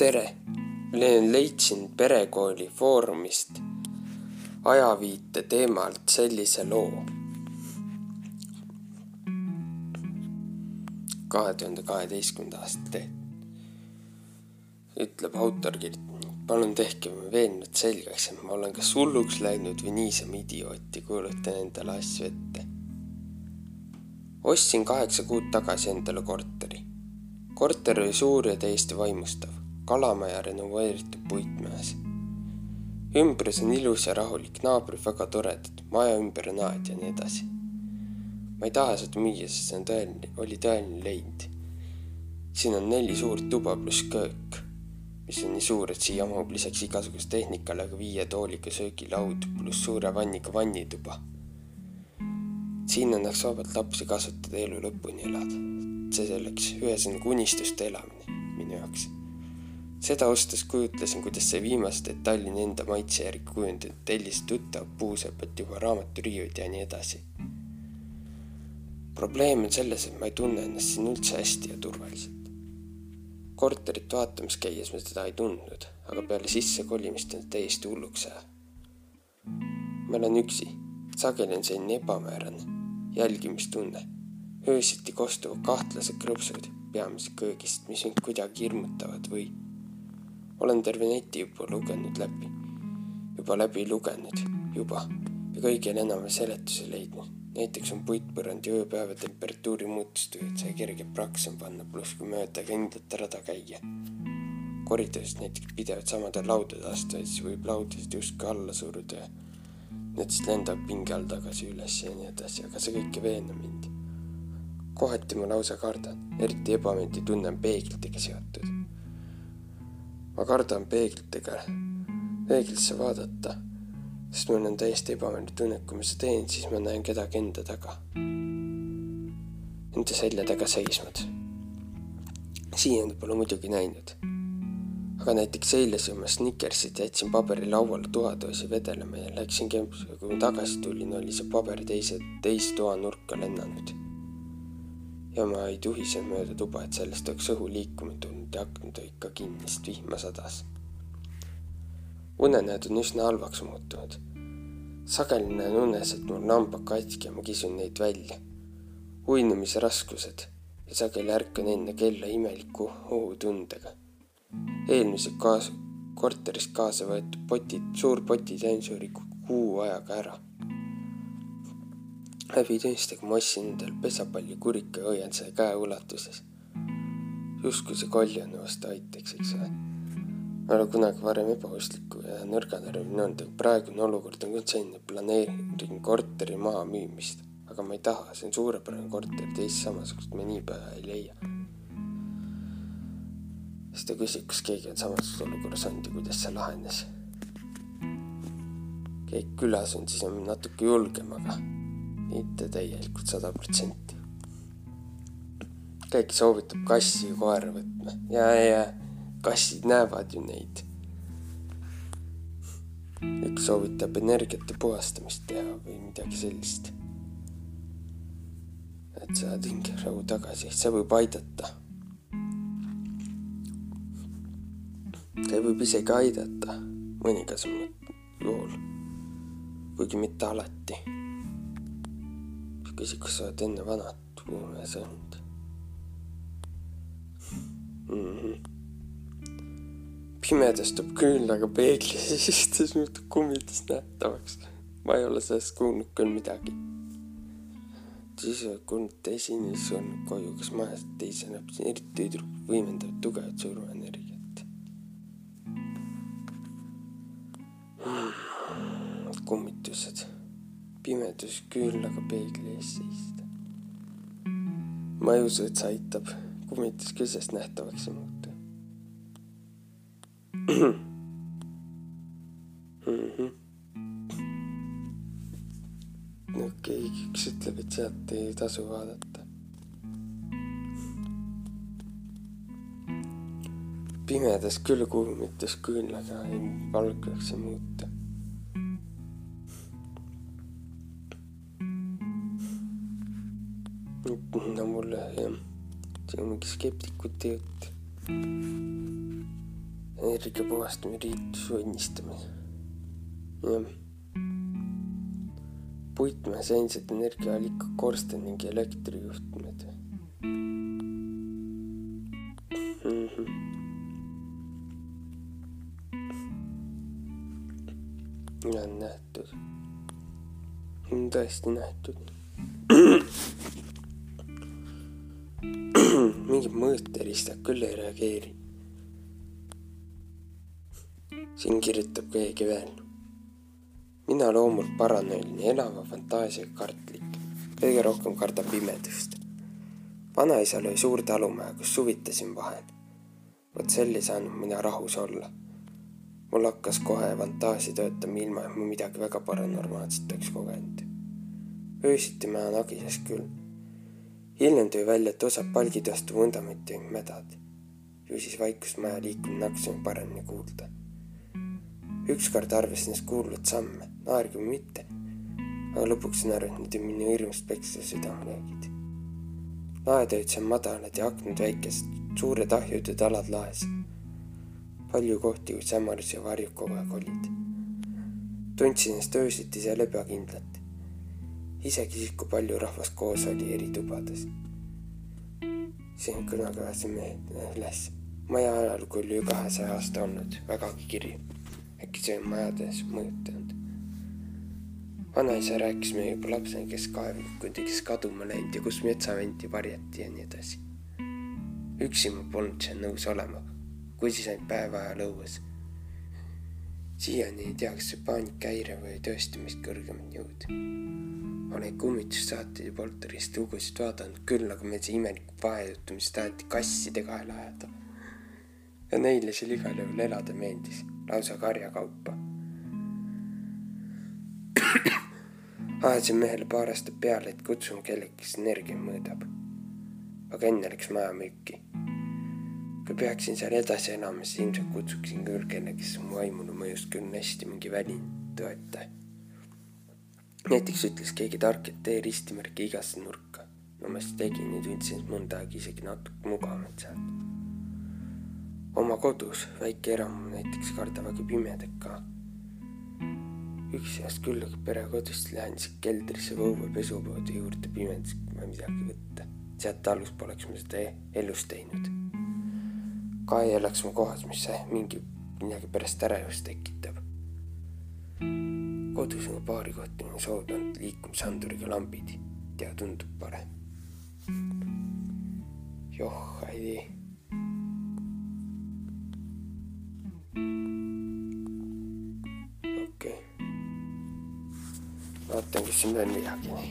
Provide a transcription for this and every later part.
tere, leidsin Perekooli Foorumist ajaviite teemalt sellise loo. kahe tuhande kaheteistkümnenda aasta tehtud. ütleb autor, palun tehke mu veennud selgeks, et ma olen kas hulluks läinud või niisama idioot ja kuulutan endale asju ette. ostsin kaheksa kuud tagasi endale korteri. korter oli suur ja täiesti vaimustav, kalamaja renoveeritud puitmäes ümbrus on ilus ja rahulik, naabrid väga toredad, maja ümber on aed ja nii edasi. ma ei taha seda müüa, sest see on tõeline, oli tõeline leid. siin on neli suurt tuba pluss köök, mis on nii suur, et siia mahub lisaks igasugust tehnikale ka viie tooliga söögilaud pluss suure vanniga vannituba. siin annaks vabalt lapsi kasvatada elu lõpuni elada. see selleks, ühesõnaga unistuste elamine minu jaoks seda ostes kujutlesin, kuidas see viimase detailini enda maitse järgi kujundatud tellis tuttav puusepalt juba raamaturiiud ja nii edasi. probleem on selles, et ma ei tunne ennast siin üldse hästi ja turvaliselt. korterit vaatamas käies ma seda ei tundnud, aga peale sissekolimist on täiesti hulluks ajab. ma olen üksi, sageli on selline ebamäärane jälgimistunne. öösiti kostuvad kahtlased krõpsud peamiselt köögist, mis mind kuidagi hirmutavad või olen terve neti juba lugenud läbi, juba läbi lugenud, juba ja kõigil enam seletusi leidnud. näiteks on puitpõrand ja ööpäeva temperatuuri muutust üldse kerge praksam panna, pluss kui mööda kindlat rada käia. koridoris näiteks pidevalt samadel laudadel astuda, siis võib laudasid justkui alla suruda ja need siis lendavad pinge all tagasi üles ja nii edasi, aga see kõik ei veena mind. kohati ma lausa kardan, eriti ebameeldiv tunne on peeglitega seotud ma kardan peeglitega, peeglisse vaadata, sest mul on täiesti ebameeldiv tunne, kui ma seda teen, siis ma näen kedagi enda taga. Enda selja taga seisnud. siiani pole muidugi näinud. aga näiteks eile sõin ma Snickersit jätsin paberi lauale toadoosi vedelema ja läksin kempsu ja kui ma tagasi tulin, oli see paber teise, teise toanurka lennanud. Ja ma ei tuhisenud mööda tuba, et sellest oleks õhu liikuma tulnud ja aknad olid ka kinni, sest vihma sadas. unenäod on üsna halvaks muutunud. sageli näen unes, et mul lambad katki ja ma kisun neid välja. uinumise raskused ja sageli ärkan enne kella imeliku ohutundega. eelmised kaas-, korterist kaasa võetud potid, suur potitänn suri kuu ajaga ära häbitunnistage, ma ostsin endale pesapalli kurika ja seda käeulatuses justkui see kaljon vastu aitaks, eks ole. ma ei ole kunagi varem ebauskliku ja nõrganärviline olnud, aga praegune olukord on küll selline, planeerin korteri maha müümist, aga ma ei taha, see on suurepärane korter, teist samasugust me niipea ei leia. siis ta küsib, kas keegi on samasuguses olukorras olnud ja kuidas see lahenes. keegi külas on, siis on natuke julgem, aga mitte täielikult sada protsenti keegi soovitab kassi ja koera võtma ja, ja kassid näevad ju neid. üks soovitab energiate puhastamist teha või midagi sellist. et saad hingerahu tagasi, see võib aidata. see võib isegi aidata mõningasel juhul, kuigi mitte alati. Kas sa oled enne vanat unes olnud mm. -hmm. pimedas tuleb küll, aga peeglis istus muutub kummitus nähtavaks. ma ei ole sellest kuulnud küll midagi. siis oled kuulnud esines olnud koju, kas majas teise näeb, eriti tüdruk võimendavad tugevat surmaenergiat pimedus küll, aga peegli ees seista. ma ei usu, et see aitab kummitus küll sellest nähtavaks ei muutu no keegi, kes ütleb, et sealt ei tasu vaadata. pimedas küll kummitus küll, aga ei valgeks ei muutu. Skeptikute jutt. energia puhastamine, riitluse õnnistamine. jah. puitmaseinsed energiaallika korsten ning elektrijuhtmed mm. -hmm. on nähtud, on tõesti nähtud mõõteristad küll ei reageeri. siin kirjutab keegi veel. mina loomult paranoiline, elava fantaasiaga kartlik, kõige rohkem kardan pimedust. vanaisal oli suur talumaja, kus suvitasin vahel. vot sel ei saanud mina rahus olla. mul hakkas kohe fantaasia töötama, ilma et ma midagi väga paranormaalset oleks kogenud. öösiti maja nagises küll hiljem tuli välja, et osad palgid vastu vundamenti olid mädad. ju siis vaikus maja liikumine hakkasime paremini kuulda. ükskord arvasin ennast kuulvat samme, naergime mitte. aga lõpuks sain aru, et need on minu hirmust peksa südamelöögid. laed olid seal madalad ja aknad väikesed, suured ahjud alad laes. palju kohti, kus hämarus ja varjud kogu aeg olid. tundsin ennast öösiti seal ebakindlalt isegi siis, kui palju rahvast koos oli eri tubades. siin mehed üles. maja ajalugu oli ju kahesaja aasta olnud, vägagi kirju. äkki see on majades mõjutanud. vanaisa rääkis meile juba lapsena, kes kaevukundi, kes kaduma läinud ja kus metsaventi varjati ja nii edasi. üksi ma polnud seal nõus olema, kui siis ainult päeva ajal õues siiani ei tea, kas see paanikahäire või tõesti meist kõrgemad jõud olen kummitussaateid ja polterist lugusid vaadanud küll, aga meil see imelik vahejutt, mis taheti kasside kaela ajada. ja neile seal igal juhul elada meeldis, lausa karjakaupa. ajasin mehele paar aastat peale, et kutsun kellegi, kes energia mõõdab. aga enne läks maja müüki. kui peaksin seal edasi elama, siis ilmselt kutsuksin küll kellegi, kes mu vaimule mõjus küll hästi mingi väline toetaja näiteks ütles keegi tark, et tee ristimärki igasse nurka. no ma siis tegin ja tundsin mõnda aega isegi natuke mugavamalt seal. oma kodus, väike eramu näiteks kardavagi pimedat ka. üksi ajast küll, aga perekodust lähen siis keldrisse õue pesupoodi juurde pimedas või midagi võtta. sealt talus poleks ma seda elus teinud. ka ei elaks ma kohas, mis mingi midagi pärast ärevust tekitab kodus on paari kohta minu soodanud liikumisanduriga lambid ja tundub parem. joh, ei tea. okei okay.. vaatan, kas siin veel midagi on.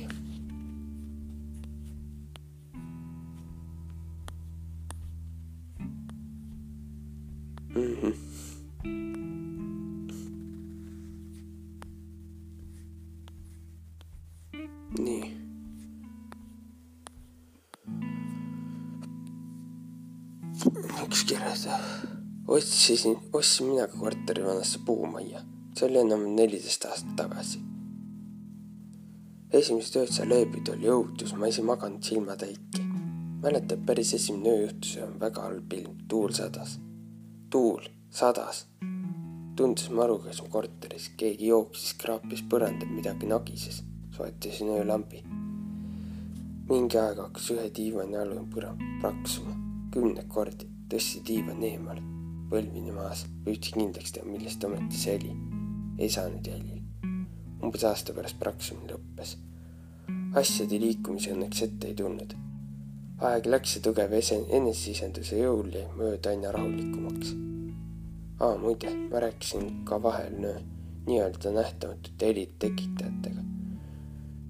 Mm-hmm. nii. Otsisin, ostsin mina ka korteri vanasse puumajja, see oli enam neliteist aastat tagasi. esimesed ööd seal ööbid oli õudus, ma ise maganud silmatäiki. mäletad, päris esimene öö juhtus ja väga halb ilm, tuul sadas. tuul sadas. tundus maru, kes mu korteris, keegi jooksis, kraapis põrandal, midagi nagises soetasin öölambi. mingi aeg hakkas ühe diivani all põra praksuma, kümneid kordi tõstsin diivani eemale, põlvini maas, püüdsin kindlaks teha, millest ometi see oli. ei saanud jäljil. umbes aasta pärast praksumine lõppes. asjade liikumise õnneks ette ei tulnud. aeg läks ja tugev enesisenduse jõul jäi mööda aina rahulikumaks. aa, muide, ma rääkisin ka vahel nii-öelda nähtamatute helide tekitajatega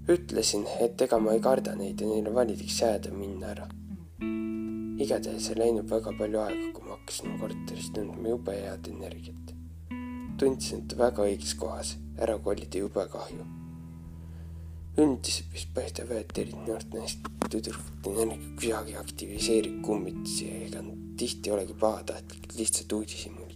ütlesin, et ega ma ei karda neid ja neile validiks jääda minna ära. Igatahes ei läinud väga palju aega, kui ma hakkasin korteris tundma jube head energiat. tundsin, et väga õiges kohas, ära kolida jube kahju. üldiselt vist paistab, et eriti noort naist tüdrukute energia kuidagi aktiviseerib kummitusi ega nad tihti ei olegi pahatahtlikud, lihtsalt uudishimulikud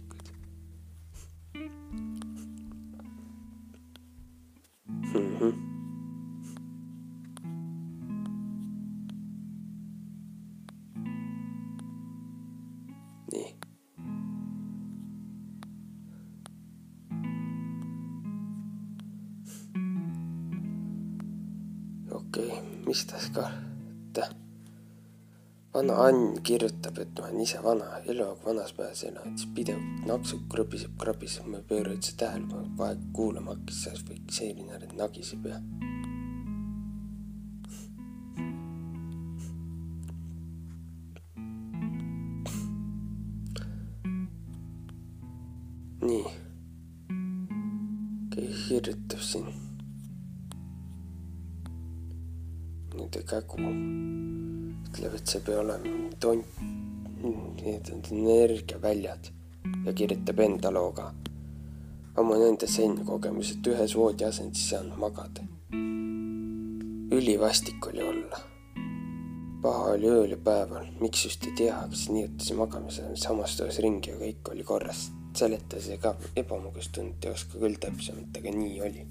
Ann kirjutab, et ma olen ise vana, eluaeg vanas majas elanud, siis pidevalt naksub, krõbiseb, krabiseb, ma ei pööra üldse tähelepanu, vahel kuulama hakkas, siis fikseerin ära, et nagiseb ja nii. keegi kirjutab siin. nüüd kägu et see peab olema tont, on energiaväljad ja kirjutab enda looga. oma nende sennkogemused ühes voodiasendis saanud magada. ülivastik oli olla. paha oli ööl ja päeval, miks just ei tea, kas niiutasin magamise samas toas ringi ja kõik oli korras seletas ka ebamugavustunnet ei oska küll täpsemalt, aga nii oli.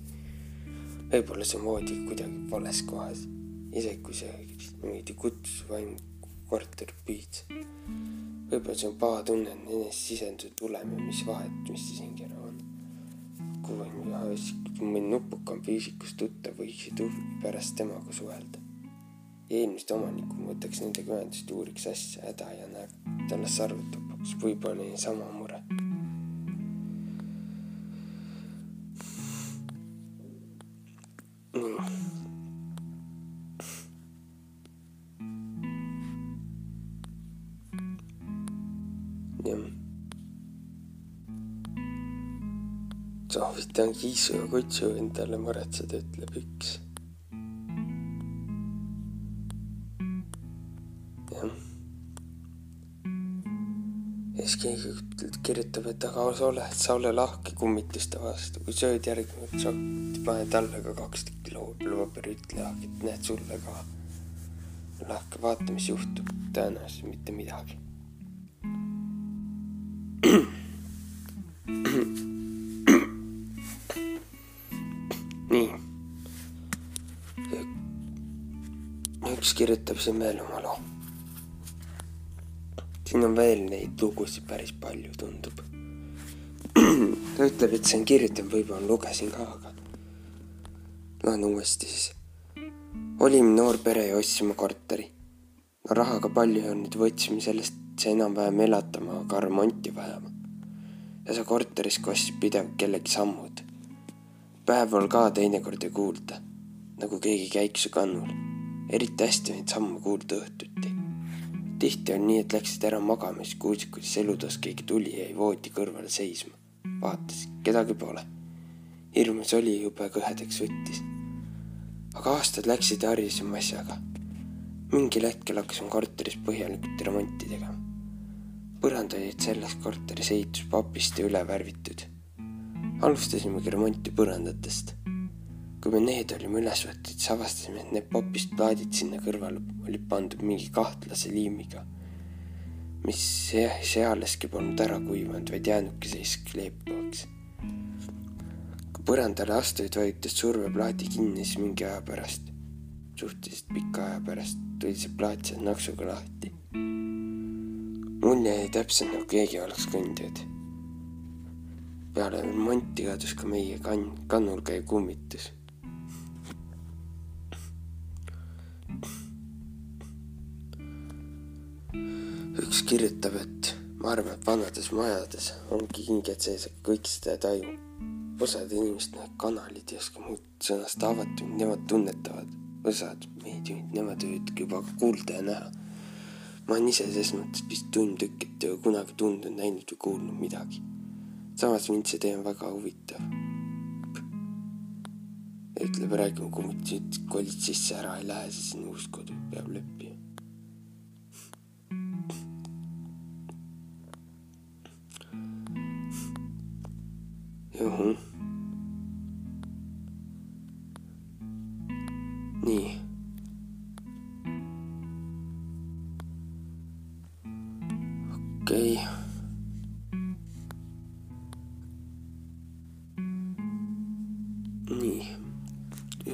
võib-olla see voodi kuidagi vales kohas, isegi kui see niimoodi kutsus vaim korter püüdis. võib-olla see on paha tunne, enesesisenduse tulem ja mis vahet, mis see siin kera on. kui mõni nupukam füüsikus tuttav võiksid pärast temaga suhelda. eelmist omanikku võtaks nendega ühendust ja uuriks asja häda ja näeb, talle sarvutab, võib-olla niisama soovitan kiisu ja kutsu endale muretseda, ütleb üks. jah. ja siis keegi kirjutab, et aga sa oled, sa ole lahke kummituste vastu, kui sööd järgmine šotti, pane talle ka kaks tükki looperi, ütle ah, et näed sulle ka lahke, vaata, mis juhtub, tõenäoliselt mitte midagi üks kirjutab siin veel oma loo. siin on veel neid lugusid päris palju, tundub. ta ütleb, et see on kirjutanud, võib-olla lugesin ka, aga loen uuesti siis. olime noor pere ja ostsime korteri. no raha ka palju ei olnud, võtsime sellest see enam-vähem elatama, aga remonti vajama. ja see korteris kostis pidevalt kellegi sammud. päeval ka teinekord ei kuulda, nagu keegi käiks su kannul. Eriti hästi neid samme kuulda õhtuti. tihti on nii, et läksid ära magama, siis kuulsid, kuidas elutoas keegi tuli ja jäi voodi kõrvale seisma. vaatas, kedagi pole. hirmus oli, jube kõhedaks võttis. aga aastad läksid ja harjusime asjaga mingil hetkel hakkasime korteris põhjalikult remonti tegema põrand olid selles korteris ehituspapist ja üle värvitud. alustasimegi remonti põrandatest. Kui me need olime üles võtnud, siis avastasime, et need papist plaadid sinna kõrvale olid pandud mingi kahtlase liimiga, mis sealeski polnud ära kuivanud, vaid jäänudki sellist kleepuvaks. kui põrandale astujaid vajutas surveplaadi kinni, siis mingi aja pärast, suhteliselt pika aja pärast tuli see plaat sealt naksuga lahti mulje jäi täpselt nagu keegi oleks kõndinud. peale remonti kadus ka meie kann-, kannulkäi kummitus. Üks kirjutab, et ma arvan, et vanades majades ongi hinged sees, aga kõik seda ei taju. osad inimesed, need kanalid ei oska muud sõnast avatud, nemad tunnetavad, osad meediumid, nemad võivad juba kuulda ja näha ma olen ise selles mõttes vist tund tükki kunagi tundnud, näinud või kuulnud midagi. samas mind see teema väga huvitav. ütleb, räägime, kui kolid sisse ära ei lähe, siis sinna uus kodu peab leppima. Nii okei okay.. nii,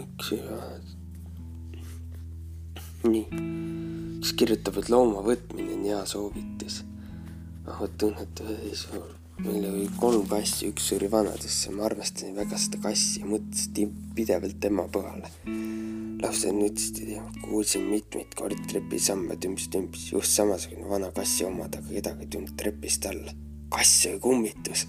üks nii, üks kirjutab, et looma võtmine on hea soovitus. vot tunnete, meil oli kolm kassi, üks suri vanadesse, ma armastasin väga seda kassi ja mõtlesin pidevalt tema peale. lapsed nutsid ja kuulsin mitmeid kordi trepisamme tümps-tümps, just samasugune vana kassi omad, aga kedagi ei tulnud trepist alla. kass oli kummitus.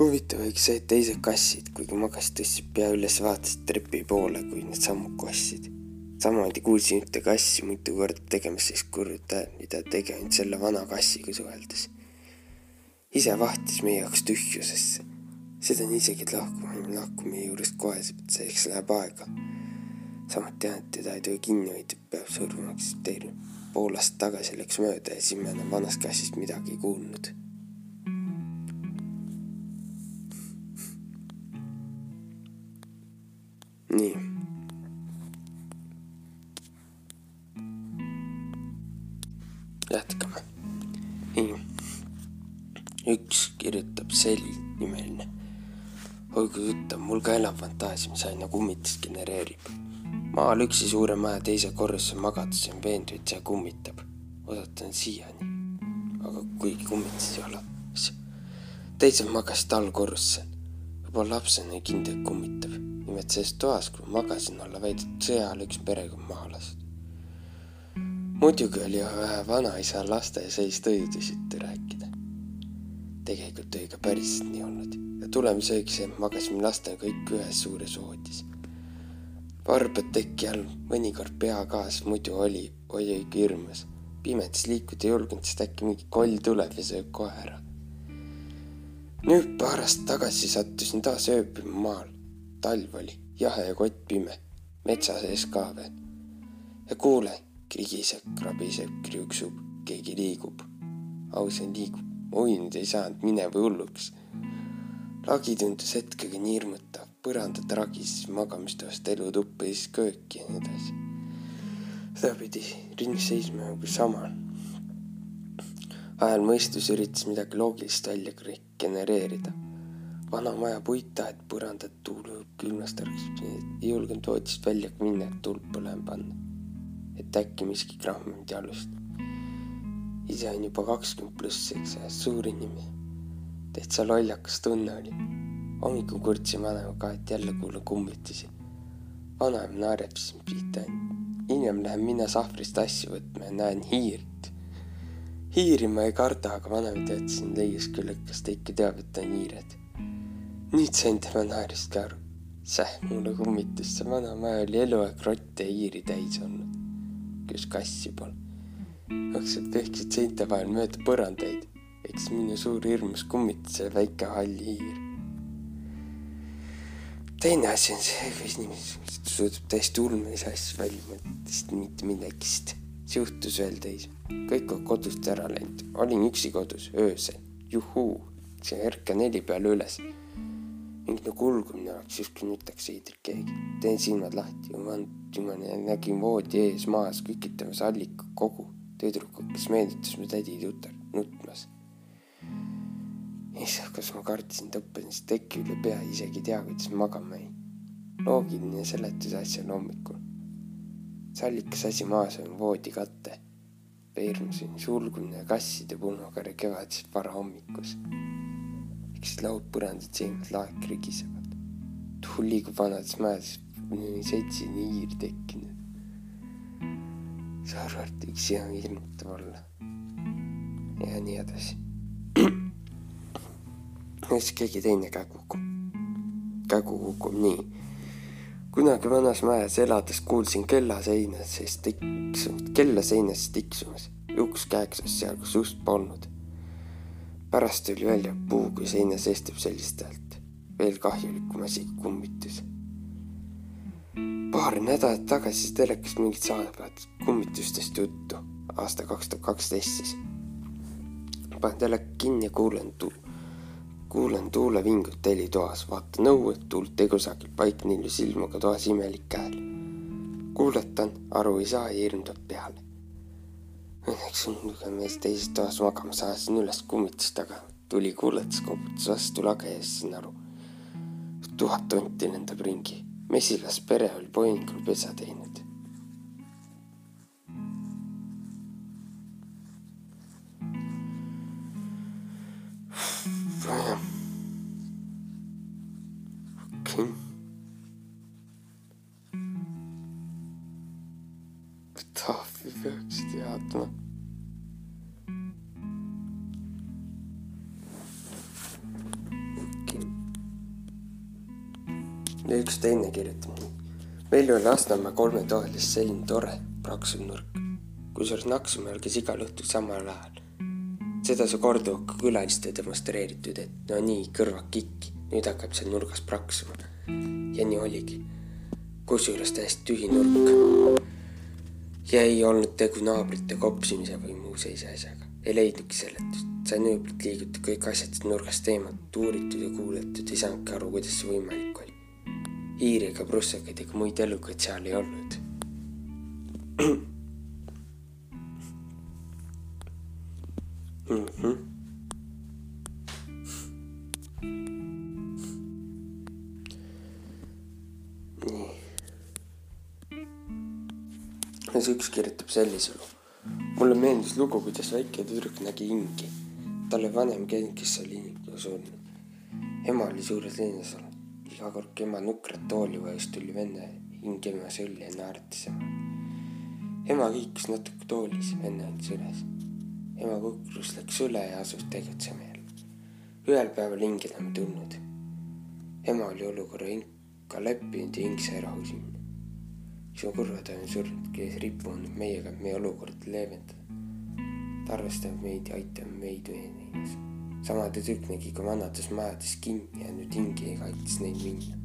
huvitav oleks see, et teised kassid, kuigi magasid, tõstsid pea üles, vaatasid trepi poole, kui need sammud kostsid samamoodi kuulsin ühte kassi mitu korda tegemas sellist kurjut häält, mida tegi ainult selle vana kassiga suheldes ise vahtis meie jaoks tühjusesse. seda on isegi, et lahkuma, lahkub meie juurest kohe, selleks läheb aega. samuti tean, et teda ei tohi kinni hoida, peab surma aktsepteerima. pool aastat tagasi läks mööda ja siis me enam vanast kassist midagi ei kuulnud. nii. jätkame. Üks kirjutab Seli nimeline. oi kui tuttav, mul ka elab fantaasia, mis aina kummitist genereerib. maal üksi suure maja teise korruse veendunud, et see kummitab. oodatan siiani. aga kuigi kummitas ei ole. teised magasid allkorrusse. juba lapsena kindel kummitab. nimelt selles toas, ma magasin, olla väidetud sõja ajal üks perekond maha lastud. muidugi oli vähe vanaisa lasteaias õidusid rääkida tegelikult oli ka päriselt nii olnud ja tulemuseks magasime lastega kõik ühes suures voodis. varbad teki all, mõnikord pea kaas, muidu oli oi-oi kui hirmus. pimedas liikuda ei julgenud, sest äkki mingi koll tuleb ja sööb kohe ära. nüüd paar aastat tagasi sattusin taas ööbima maal. talv oli, jahe ja kott pime, metsa sees ka veel. ja kuulen, krigiseb, krabiseb, kriuksub, keegi liigub. ausalt liigub uinud ei saanud, mine või hulluks. lagi tundus hetkega nii hirmutav, põrandad ragis, magamistoast elutuppa ja siis kööki ja nii edasi. seda pidi ring seisma nagu samal. ajal mõistus üritas midagi loogilist välja genereerida. vana maja puitaed, põrandad, tuul külmast ärkas, ei julgenud voodist välja minna, et tuld põlema panna. et äkki miski krahm mind jalust ise on juba kakskümmend pluss, eks ole, suur inimene. täitsa lollakas tunne oli. hommikul kurtsin vanaema ka, et jälle kuulan kummitusi. vanaema naerab siis pihta. hiljem lähen mina sahvrist asju võtma ja näen hiirt. hiiri ma ei karda, aga vanaema teadis siin leias küll, et kas ta ikka teab, et on hiired. nüüd sain tema naerist ka aru. Säh, mulle kummitus, see vana maja oli eluaeg rotte ja hiiri täis olnud, kus kassi pole jooksid pehksid seinte vahel mööda põrandaid, eks minu suur hirmus kummitas see väike hall hiir. teine asi on see, kui inimene suudab täiesti ulmelisi asju välja mõttest, mitte millegist. see juhtus veel teis. kõik on kodust ära läinud, olin üksi kodus öösel, juhuu, see ärka neli peale üles mingi kulgumine oleks justkui nutaks seidrit keegi. teen silmad lahti, jumal, jumal, nägin voodi ees maas kükitamas allika kogu tüdrukut, kes meelitas mu tädi tütar nutmas. issand, kas ma kartsin, tõppasin siis teki üle pea, isegi ei tea, kuidas magama jäin. loogiline seletus asjale hommikul. sallikas asi maas on voodikatte. veermusin sulgumine kasside pulmakari kevadisest varahommikus. eks laud põrandad seemned laek rigisevad. tuul liigub vanades mäes, seltsini hiir tekkinud et üksi on hirmutav olla. ja nii edasi. ja siis keegi teine kägu kukub. kägu kukub nii. kunagi vanas majas elades kuulsin kellaseinas sees tiksumas, kella seinas tiksumas. uks käeksus seal, kus ust polnud. pärast tuli välja puu, kui seina seest teeb sellist häält. veel kahjulikum asi kui kummitus paar nädalat tagasi telekas mingit saadet kummitustest juttu, aasta kaks tuhat kaksteist siis. panen teleka kinni ja kuulen tu-, kuulen tuulevingut helitoas, vaatan õue, tuult ei kusagil, paik nilju silmaga toas imelik hääl. kuuletan, aru ei saa ja hirm tuleb peale. Õnneks on mees teises toas magama, saasin üles kummitust taga, tuli kuulates, koputas vastu lage ja siis sain aru. tuhat tonti lendab ringi mesilas pere oli poinikul pesa teinud. Ja üks teine kirjutab nii. meil oli Lasnamäe kolmetoalis selline tore praksuv nurk, kusjuures Naksumäel käis igal õhtul samal ajal. seda sai korduvalt ka külalistele demonstreeritud, et no nii, kõrvad kikki, nüüd hakkab seal nurgas praksuma. ja nii oligi. kusjuures täiesti tühi nurk ja ei olnud tegu naabrite kopsimise või muu sellise asjaga. ei leidnudki seletust, sai nööblit liigutada kõik asjad nurgast eemalt uuritud ja kuulatud, ei saanudki aru, kuidas see võimalik. Hiiri ega prussakaid ega muid elukaid seal ei olnud mm. -hmm. ja see üks kirjutab sellise loo. mulle meeldis lugu, kuidas väike tüdruk nägi hingi. talle vanem käinud, kes oli surnud. ema oli suures linnas olnud. Iga kord, kui ema nukrat tooli vajus, tuli venne hing ema sülli ja naeratas ema. ema liikus natuke toolis, venne andis üles. ema kukrus läks üle ja asus tegutsema jälle. ühel päeval hing enam ei tulnud. ema oli olukorra hinka leppinud ja hing sai rahus minna su kurvad on surnud, käes rippunud meiega, meie olukorda leevendada. ta arvestab meid ja aitab meid veenes. Sama tüdruk nägi ka vanades majades kinni jäänud hingi ega aitas neil minna.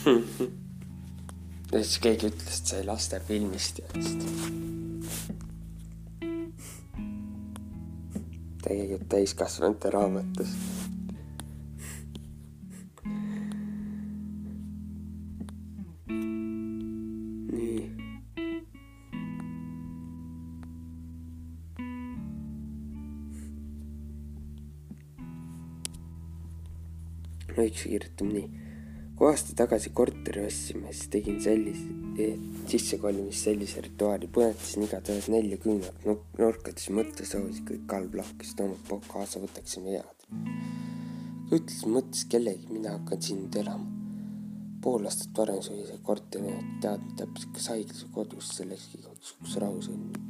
ja siis keegi ütles, et see lastefilmist ja vist. tegelikult täiskasvanute raamatust Lõiks kirjutab nii. kui aasta tagasi korteri ostsime, siis tegin sellise sissekolimist sellise rituaali, põletasin igatahes nelja küünalt nurkades mõttesoovis, kõik halb lahkusid omalt poolt kaasa võtaksime head. ütlesin mõttes kellegi, mina hakkan siin nüüd elama. pool aastat varem suri see korteri teadma täpselt, kas haiglas või kodus, sellekski igaks juhuks rahu sõlmida.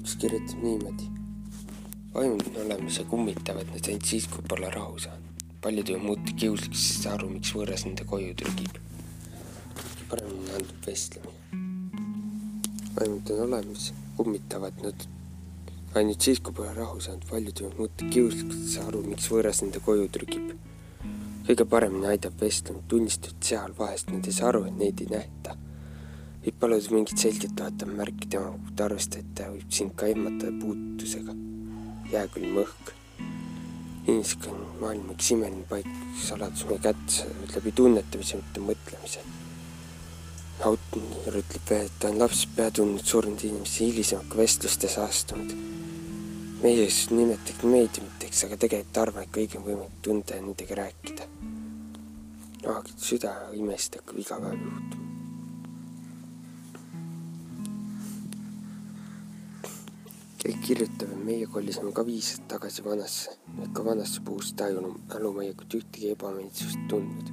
Üks kirjutab niimoodi. olemas ja kummitavad need ainult siis, kui pole rahu saanud. paljud ju muutuvad kiuslikuks, sest aru, miks võõras nende koju trügib. paremini andub vestlemine. vaimud on olemas, kummitavad nad ainult siis, kui pole rahu saanud. paljud ju muutuvad kiuslikuks, sest aru, miks võõras nende koju trügib. kõige paremini aitab vestlema, tunnistad seal vahest nad ei saa aru, et neid ei nähta võib paluda mingit selget toetavat märki tema poolt arvestada, et ta võib sind ka ehmatada puutusega. jääkülm õhk. inimesed on maailma üks imeline paik, saladus meie kätte läbi tunnetamise, mitte mõtlemise. autor ütleb veel, et ta on lapsest peale tundnud surnud inimesi hilisemalt vestlustes astunud. meie siis nimetaks meediumiteks, aga tegelikult arvan, et kõigi on võimalik tunda ja nendega rääkida. ahah, süda imestab, kui iga päev juhtub. Keegi kirjutab, et meie kolisime ka viis aastat tagasi vanasse, ikka vanasse puusse tajunud älumaiakut ühtegi ebameeldsust tundnud.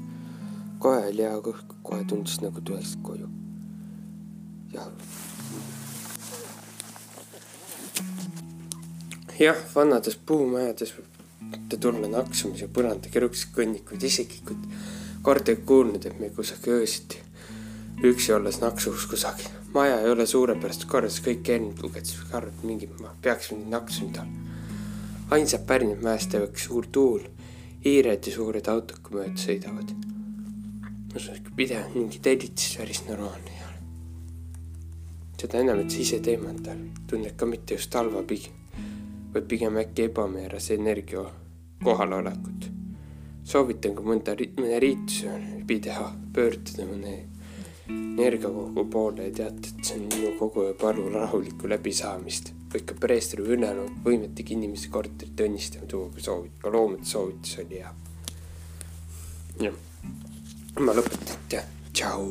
kohe oli hea kõhk, kohe tundus nagu tuleks koju. jah. jah, vanades puumajades võib tulla naksumise põranda keruks kõnnikuid, isegi kui kord ei kuulnud, et me kusagil öösiti üksi olles naksus kusagil maja ei ole suurepärast korras, kõik enne lugedes arvad mingi, ma peaks nüüd naksunud olema. ainsad pärineb mäest ja üks suur tuul, hiired ja suured autod, kui mööda sõidavad. ma usun, et pidevalt mingi tellitus päris normaalne ei ole. seda enam, et siseteemadel tunned ka mitte just halva pigem, vaid pigem äkki ebamäärase energia kohalolekut. soovitan ka mõnda, mõne riituse video pöörduda mõne energiakogu poole ja teate, et see on minu kogu ja palun rahulikku läbisaamist lükkab preester või õnnenud võimetega inimese korterit õnnistama tuua, kui soovid, ka loomade soovitus oli hea. jah, ma lõpetan, tšau.